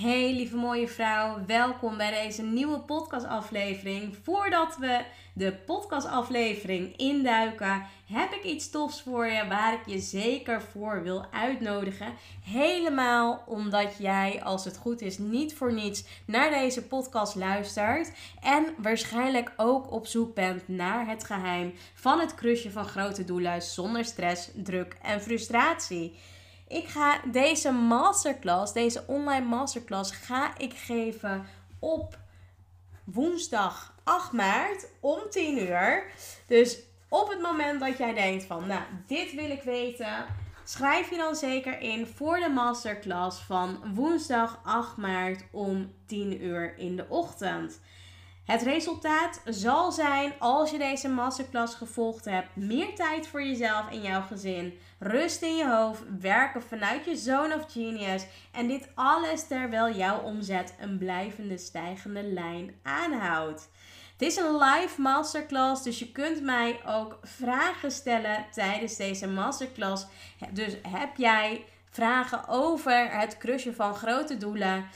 Hey lieve mooie vrouw, welkom bij deze nieuwe podcastaflevering. Voordat we de podcastaflevering induiken, heb ik iets tofs voor je waar ik je zeker voor wil uitnodigen. Helemaal omdat jij, als het goed is, niet voor niets naar deze podcast luistert en waarschijnlijk ook op zoek bent naar het geheim van het krusje van grote doelen zonder stress, druk en frustratie. Ik ga deze masterclass, deze online masterclass, ga ik geven op woensdag 8 maart om 10 uur. Dus op het moment dat jij denkt van, nou, dit wil ik weten, schrijf je dan zeker in voor de masterclass van woensdag 8 maart om 10 uur in de ochtend. Het resultaat zal zijn, als je deze masterclass gevolgd hebt, meer tijd voor jezelf en jouw gezin, rust in je hoofd, werken vanuit je zone of genius en dit alles terwijl jouw omzet een blijvende stijgende lijn aanhoudt. Het is een live masterclass, dus je kunt mij ook vragen stellen tijdens deze masterclass. Dus heb jij vragen over het crushen van grote doelen?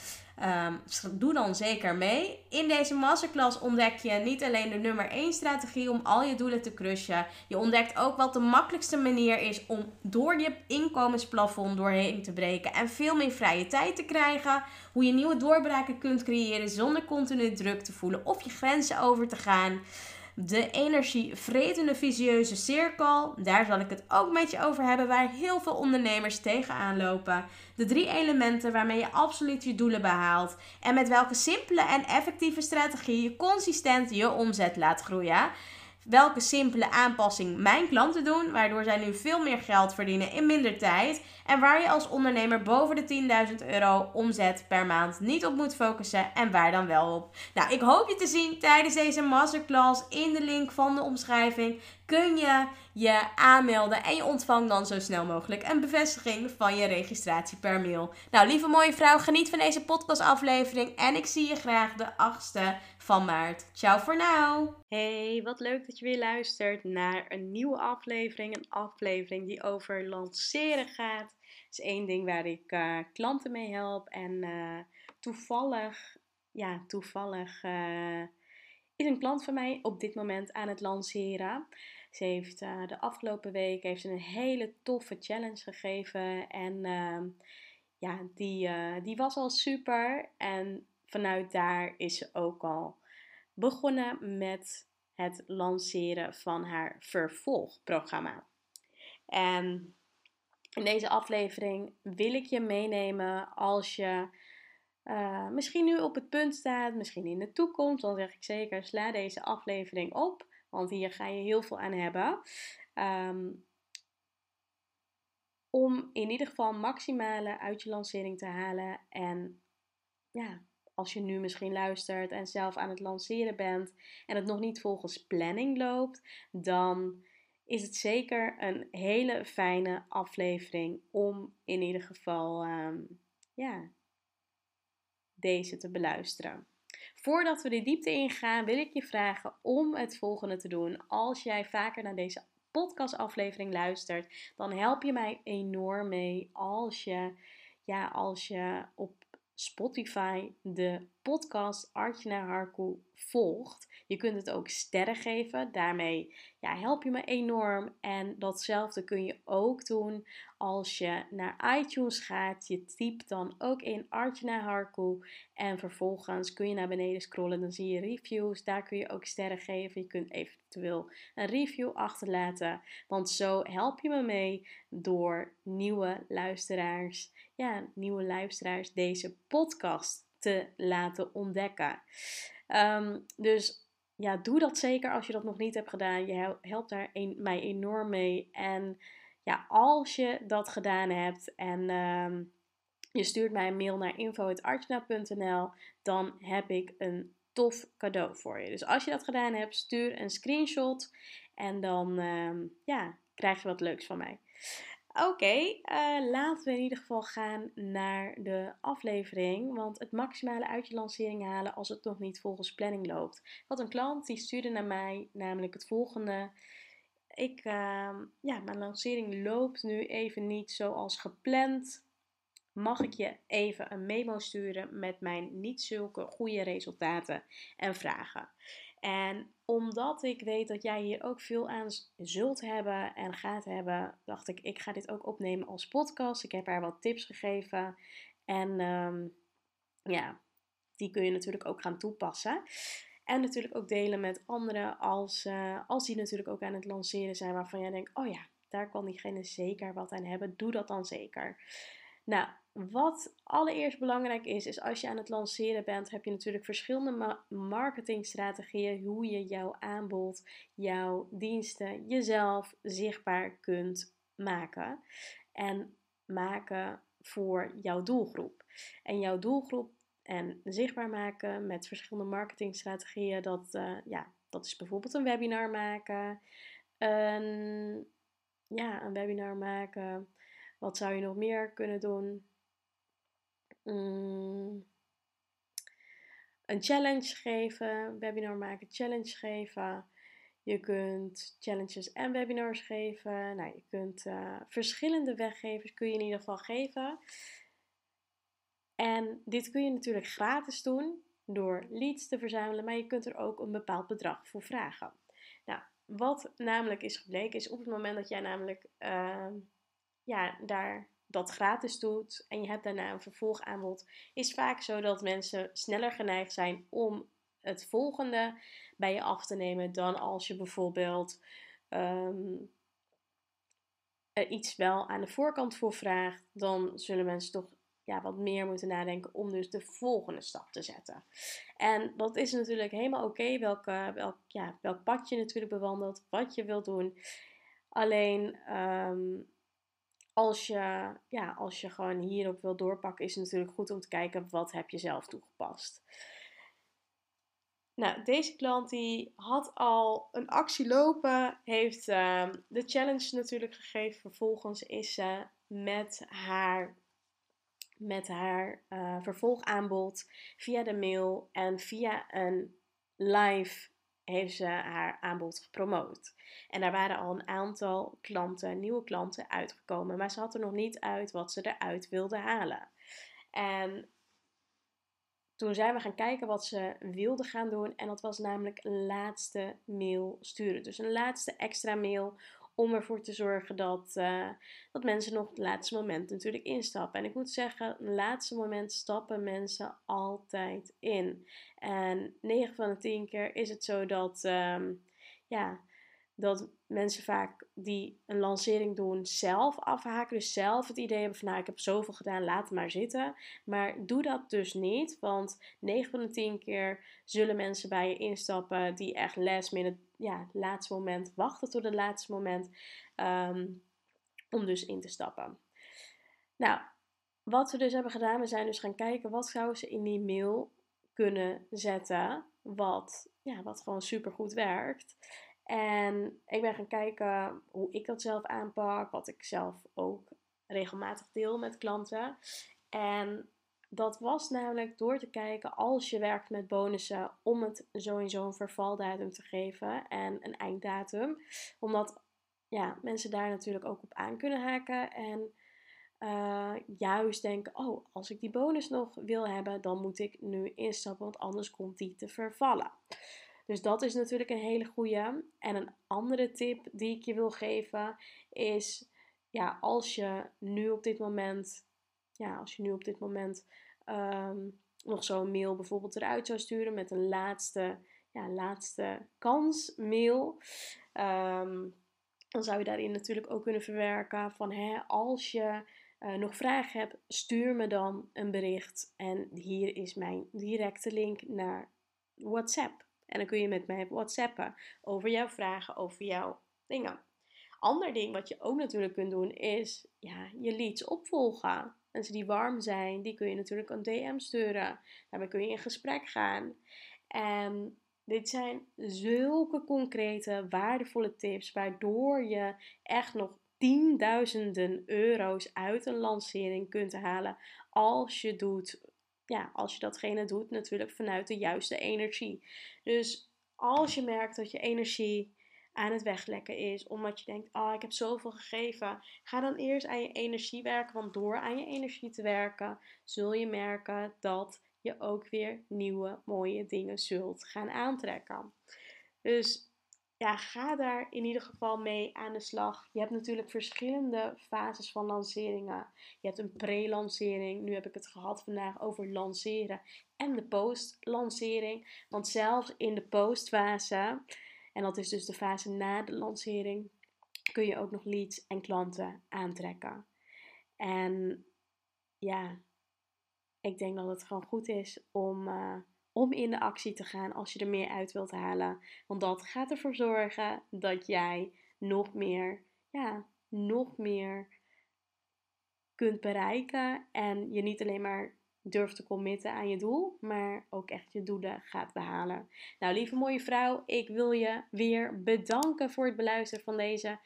Um, doe dan zeker mee. In deze masterclass ontdek je niet alleen de nummer 1 strategie om al je doelen te crushen. Je ontdekt ook wat de makkelijkste manier is om door je inkomensplafond doorheen te breken en veel meer vrije tijd te krijgen. Hoe je nieuwe doorbraken kunt creëren zonder continu druk te voelen of je grenzen over te gaan de energievretende visieuze cirkel. Daar zal ik het ook met je over hebben, waar heel veel ondernemers tegenaan lopen. De drie elementen waarmee je absoluut je doelen behaalt. En met welke simpele en effectieve strategie je consistent je omzet laat groeien welke simpele aanpassing mijn klanten doen, waardoor zij nu veel meer geld verdienen in minder tijd. En waar je als ondernemer boven de 10.000 euro omzet per maand niet op moet focussen en waar dan wel op. Nou, ik hoop je te zien tijdens deze masterclass. In de link van de omschrijving kun je je aanmelden en je ontvangt dan zo snel mogelijk een bevestiging van je registratie per mail. Nou, lieve mooie vrouw, geniet van deze podcastaflevering en ik zie je graag de 8e van maart. Ciao voor nu. Hey, wat leuk dat je weer luistert naar een nieuwe aflevering. Een aflevering die over lanceren gaat. Het is één ding waar ik uh, klanten mee help. En uh, toevallig, ja, toevallig uh, is een klant van mij op dit moment aan het lanceren. Ze heeft de afgelopen week heeft ze een hele toffe challenge gegeven. En ehm, ja, die, die was al super. En vanuit daar is ze ook al begonnen met het lanceren van haar vervolgprogramma. En in deze aflevering wil ik je meenemen als je uh, misschien nu op het punt staat, misschien in de toekomst, dan zeg ik zeker sla deze aflevering op, want hier ga je heel veel aan hebben. Um, om in ieder geval maximale uit je lancering te halen en ja, als je nu misschien luistert en zelf aan het lanceren bent en het nog niet volgens planning loopt, dan is het zeker een hele fijne aflevering om in ieder geval ehm, ja, deze te beluisteren. Voordat we de diepte ingaan, wil ik je vragen om het volgende te doen. Als jij vaker naar deze podcastaflevering luistert, dan help je mij enorm mee als je, ja, als je op Spotify de podcast Artjana Harku volgt. Je kunt het ook sterren geven. Daarmee ja, help je me enorm. En datzelfde kun je ook doen als je naar iTunes gaat. Je typt dan ook in Artjana Harku. En vervolgens kun je naar beneden scrollen. Dan zie je reviews. Daar kun je ook sterren geven. Je kunt eventueel een review achterlaten. Want zo help je me mee door nieuwe luisteraars, ja, nieuwe luisteraars deze podcast te laten ontdekken. Ehm, dus ja, doe dat zeker als je dat nog niet hebt gedaan. Je helpt daar mij enorm mee. En ja, als je dat gedaan hebt en ehm, je stuurt mij een mail naar info.artjana.nl, dan heb ik een tof cadeau voor je. Dus als je dat gedaan hebt, stuur een screenshot en dan ehm, ja, krijg je wat leuks van mij. Oké, eh, laten we in ieder geval gaan naar de aflevering. Want het maximale uit je lancering halen als het nog niet volgens planning loopt. Ik had een klant die stuurde naar mij namelijk het volgende. Ik, ehm, ja, mijn lancering loopt nu even niet zoals gepland. Mag ik je even een memo sturen met mijn niet zulke goede resultaten en vragen? En omdat ik weet dat jij hier ook veel aan zult hebben en gaat hebben, dacht ik, ik ga dit ook opnemen als podcast. Ik heb haar wat tips gegeven. En ehm, ja, die kun je natuurlijk ook gaan toepassen. En natuurlijk ook delen met anderen als, uh, als die natuurlijk ook aan het lanceren zijn waarvan jij denkt, oh ja, daar kan diegene zeker wat aan hebben. Doe dat dan zeker. Nou, wat allereerst belangrijk is, is als je aan het lanceren bent, heb je natuurlijk verschillende marketingstrategieën hoe je jouw aanbod, jouw diensten, jezelf zichtbaar kunt maken. En maken voor jouw doelgroep. En jouw doelgroep en zichtbaar maken met verschillende marketingstrategieën, dat, uh, ja, dat is bijvoorbeeld een webinar maken. Ja, een webinar maken. Wat zou je nog meer kunnen doen? Mm, een challenge geven, webinar maken, challenge geven. Je kunt challenges en webinars geven. Nou, je kunt uh, verschillende weggevers kun je in ieder geval geven. En dit kun je natuurlijk gratis doen door leads te verzamelen, maar je kunt er ook een bepaald bedrag voor vragen. Nou, wat namelijk is gebleken is op het moment dat jij namelijk uh, ja, daar dat gratis doet en je hebt daarna een vervolgaanbod, is vaak zo dat mensen sneller geneigd zijn om het volgende bij je af te nemen dan als je bijvoorbeeld er iets wel aan de voorkant voor vraagt. Dan zullen mensen toch ja, wat meer moeten nadenken om dus de volgende stap te zetten. En dat is natuurlijk helemaal oké welke, welk, ja, welk pad je natuurlijk bewandelt, wat je wilt doen. Alleen um, als je, ja, als je gewoon hierop wil doorpakken, is het natuurlijk goed om te kijken wat heb je zelf toegepast. Nou, deze klant die had al een actie lopen, heeft uh, de challenge natuurlijk gegeven. Vervolgens is ze met haar, met haar uh, vervolgaanbod via de mail en via een live heeft ze haar aanbod gepromoot. En daar waren al een aantal klanten, nieuwe klanten uitgekomen, maar ze had er nog niet uit wat ze eruit wilde halen. En toen zijn we gaan kijken wat ze wilde gaan doen. En dat was namelijk een laatste mail sturen. Dus een laatste extra mail om ervoor te zorgen dat, uh, dat mensen nog het laatste moment natuurlijk instappen. En ik moet zeggen, het laatste moment stappen mensen altijd in. En 9 van de 10 keer is het zo dat, um, ja, dat mensen vaak die een lancering doen zelf afhaken. Dus zelf het idee hebben van nou ik heb zoveel gedaan, laat het maar zitten. Maar doe dat dus niet. Want 9 van de 10 keer zullen mensen bij je instappen die echt last minute, ja, laatste moment wachten tot het laatste moment. Um, om dus in te stappen. Nou, wat we dus hebben gedaan, we zijn dus gaan kijken wat zouden ze in die mail kunnen zetten. Wat, ja, wat gewoon super goed werkt. En ik ben gaan kijken hoe ik dat zelf aanpak, wat ik zelf ook regelmatig deel met klanten. En dat was namelijk door te kijken als je werkt met bonussen om het sowieso een vervaldatum te geven en een einddatum. Omdat ja, mensen daar natuurlijk ook op aan kunnen haken en uh, juist denken, oh, als ik die bonus nog wil hebben, dan moet ik nu instappen, want anders komt die te vervallen. Dus dat is natuurlijk een hele goede. En een andere tip die ik je wil geven is, ja, als je nu op dit moment, ja, als je nu op dit moment um, nog zo'n mail bijvoorbeeld eruit zou sturen met een laatste, ja, laatste kans mail. Um, dan zou je daarin natuurlijk ook kunnen verwerken van hè, als je uh, nog vragen hebt, stuur me dan een bericht. En hier is mijn directe link naar WhatsApp. En dan kun je met mij whatsappen over jouw vragen, over jouw dingen. Ander ding wat je ook natuurlijk kunt doen is ja, je leads opvolgen. Mensen die warm zijn, die kun je natuurlijk een DM sturen. Daarmee kun je in gesprek gaan. En dit zijn zulke concrete, waardevolle tips, waardoor je echt nog tienduizenden euro's uit een lancering kunt halen als je doet, ja, als je datgene doet natuurlijk vanuit de juiste energie. Dus als je merkt dat je energie aan het weglekken is, omdat je denkt, oh, ik heb zoveel gegeven, ga dan eerst aan je energie werken, want door aan je energie te werken, zul je merken dat je ook weer nieuwe mooie dingen zult gaan aantrekken. Dus ja, ga daar in ieder geval mee aan de slag. Je hebt natuurlijk verschillende fases van lanceringen. Je hebt een pre-lancering. Nu heb ik het gehad vandaag over lanceren en de post-lancering. Want zelfs in de postfase, en dat is dus de fase na de lancering, kun je ook nog leads en klanten aantrekken. En ja, ik denk dat het gewoon goed is om. Uh, om in de actie te gaan als je er meer uit wilt halen. Want dat gaat ervoor zorgen dat jij nog meer, ja, nog meer kunt bereiken. En je niet alleen maar durft te committen aan je doel, maar ook echt je doelen gaat behalen. Nou, lieve mooie vrouw, ik wil je weer bedanken voor het beluisteren van deze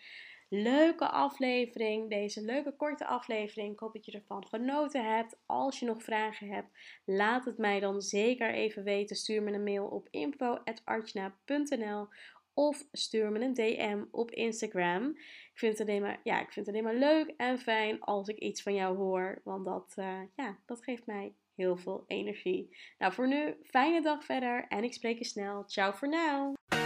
leuke aflevering. Deze leuke korte aflevering. Ik hoop dat je ervan genoten hebt. Als je nog vragen hebt, laat het mij dan zeker even weten. Stuur me een mail op info.archna.nl of stuur me een DM op Instagram. Ik vind, het alleen maar, ja, ik vind het alleen maar leuk en fijn als ik iets van jou hoor. Want dat, uh, ja, dat geeft mij heel veel energie. Nou, voor nu, fijne dag verder en ik spreek je snel. Ciao voor nu.